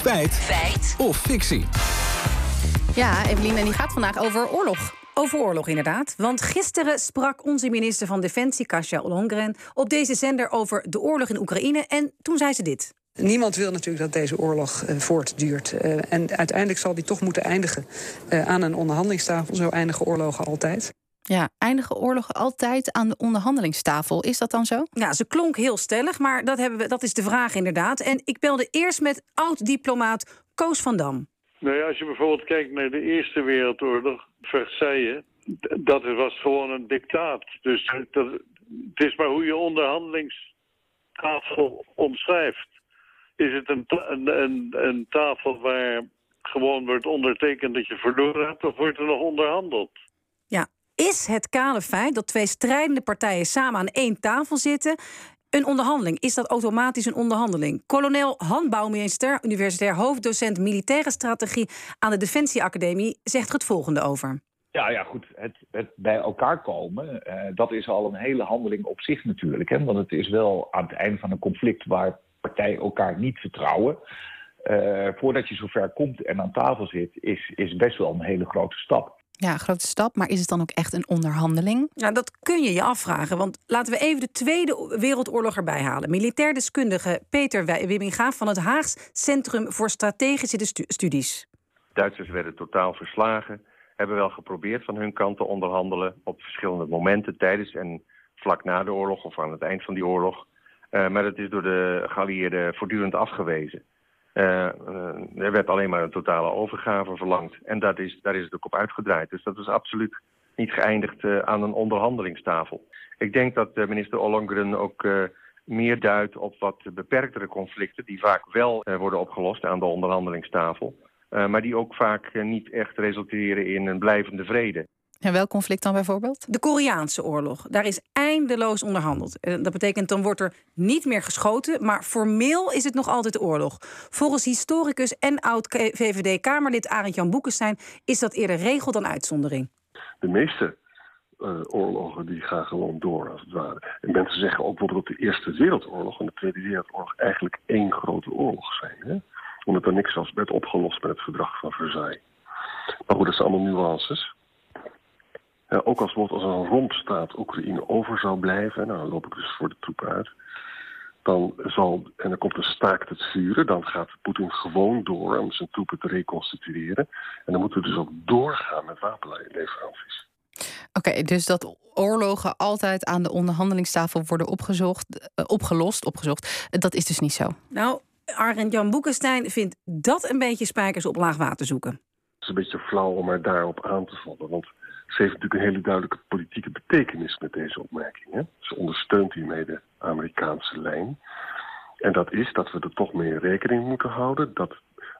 Feit. Feit. Of fictie. Ja, Evelien, en die gaat vandaag over oorlog. Over oorlog, inderdaad. Want gisteren sprak onze minister van Defensie, Kasia Ollongren... op deze zender over de oorlog in Oekraïne. En toen zei ze dit. Niemand wil natuurlijk dat deze oorlog uh, voortduurt. Uh, en uiteindelijk zal die toch moeten eindigen uh, aan een onderhandelingstafel. Zo eindigen oorlogen altijd. Ja, eindigen oorlogen altijd aan de onderhandelingstafel. Is dat dan zo? Ja, ze klonk heel stellig, maar dat, hebben we, dat is de vraag inderdaad. En ik belde eerst met oud-diplomaat Koos van Dam. Nou ja, als je bijvoorbeeld kijkt naar de Eerste Wereldoorlog, Versailles, dat was gewoon een dictaat. Dus dat, het is maar hoe je onderhandelingstafel omschrijft. Is het een, een, een, een tafel waar gewoon wordt ondertekend dat je verloren hebt, of wordt er nog onderhandeld? Is het kale feit dat twee strijdende partijen samen aan één tafel zitten een onderhandeling? Is dat automatisch een onderhandeling? Kolonel Han Bouwmeester, universitair hoofddocent militaire strategie aan de Defensieacademie, zegt er het volgende over. Ja, ja, goed. Het, het bij elkaar komen, uh, dat is al een hele handeling op zich natuurlijk. Hè? Want het is wel aan het einde van een conflict waar partijen elkaar niet vertrouwen. Uh, voordat je zover komt en aan tafel zit, is, is best wel een hele grote stap. Ja, grote stap. Maar is het dan ook echt een onderhandeling? Ja, dat kun je je afvragen. Want laten we even de Tweede Wereldoorlog erbij halen. Militair deskundige Peter Wimminga van het Haags Centrum voor Strategische Studies. Duitsers werden totaal verslagen. Hebben wel geprobeerd van hun kant te onderhandelen op verschillende momenten tijdens en vlak na de oorlog of aan het eind van die oorlog. Uh, maar dat is door de geallieerden voortdurend afgewezen. Uh, uh, er werd alleen maar een totale overgave verlangd. En dat is, daar is het ook op uitgedraaid. Dus dat is absoluut niet geëindigd uh, aan een onderhandelingstafel. Ik denk dat minister Ollongren ook meer duidt op wat beperktere conflicten... die vaak wel worden opgelost aan de onderhandelingstafel... maar die ook vaak niet echt resulteren in een blijvende vrede. En welk conflict dan bijvoorbeeld? De Koreaanse oorlog. Daar is eindeloos onderhandeld. Dat betekent dan wordt er niet meer geschoten, maar formeel is het nog altijd oorlog. Volgens historicus en oud-VVD-Kamerlid Arend Jan Boekenstein is dat eerder regel dan uitzondering. De meeste uh, oorlogen die gaan gewoon door, als het ware. En mensen zeggen ook bijvoorbeeld dat de Eerste Wereldoorlog en de Tweede Wereldoorlog eigenlijk één grote oorlog zijn. Hè? Omdat er niks als werd opgelost met het verdrag van Versailles. Maar goed, dat zijn allemaal nuances. Ja, ook als, als een rompstaat Oekraïne over zou blijven, nou, dan loop ik dus voor de troepen uit. Dan zal, en er komt een staakt het vuren, dan gaat Poetin gewoon door om zijn troepen te reconstitueren. En dan moeten we dus ook doorgaan met wapenleveranties. Oké, okay, dus dat oorlogen altijd aan de onderhandelingstafel worden opgezocht, uh, opgelost, opgezocht, dat is dus niet zo. Nou, Arend Jan Boekenstein vindt dat een beetje spijkers op laag water zoeken. Het is een beetje flauw om er daarop aan te vallen, want ze heeft natuurlijk een hele duidelijke politieke betekenis met deze opmerking. Hè? Ze ondersteunt hiermee de Amerikaanse lijn. En dat is dat we er toch mee rekening moeten houden dat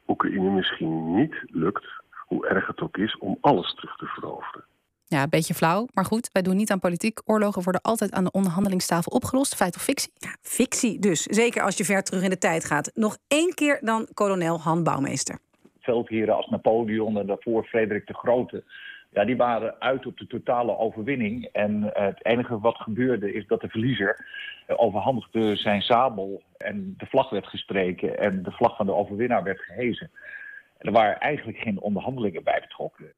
Oekraïne misschien niet lukt, hoe erg het ook is, om alles terug te veroveren. Ja, een beetje flauw, maar goed, wij doen niet aan politiek. Oorlogen worden altijd aan de onderhandelingstafel opgelost. Feit of fictie? Ja, fictie dus. Zeker als je ver terug in de tijd gaat. Nog één keer dan kolonel Han Bouwmeester. Veldheren als Napoleon en daarvoor Frederik de Grote ja, die waren uit op de totale overwinning. En uh, het enige wat gebeurde is dat de verliezer uh, overhandigde zijn sabel en de vlag werd gestreken en de vlag van de overwinnaar werd gehezen. En er waren eigenlijk geen onderhandelingen bij betrokken.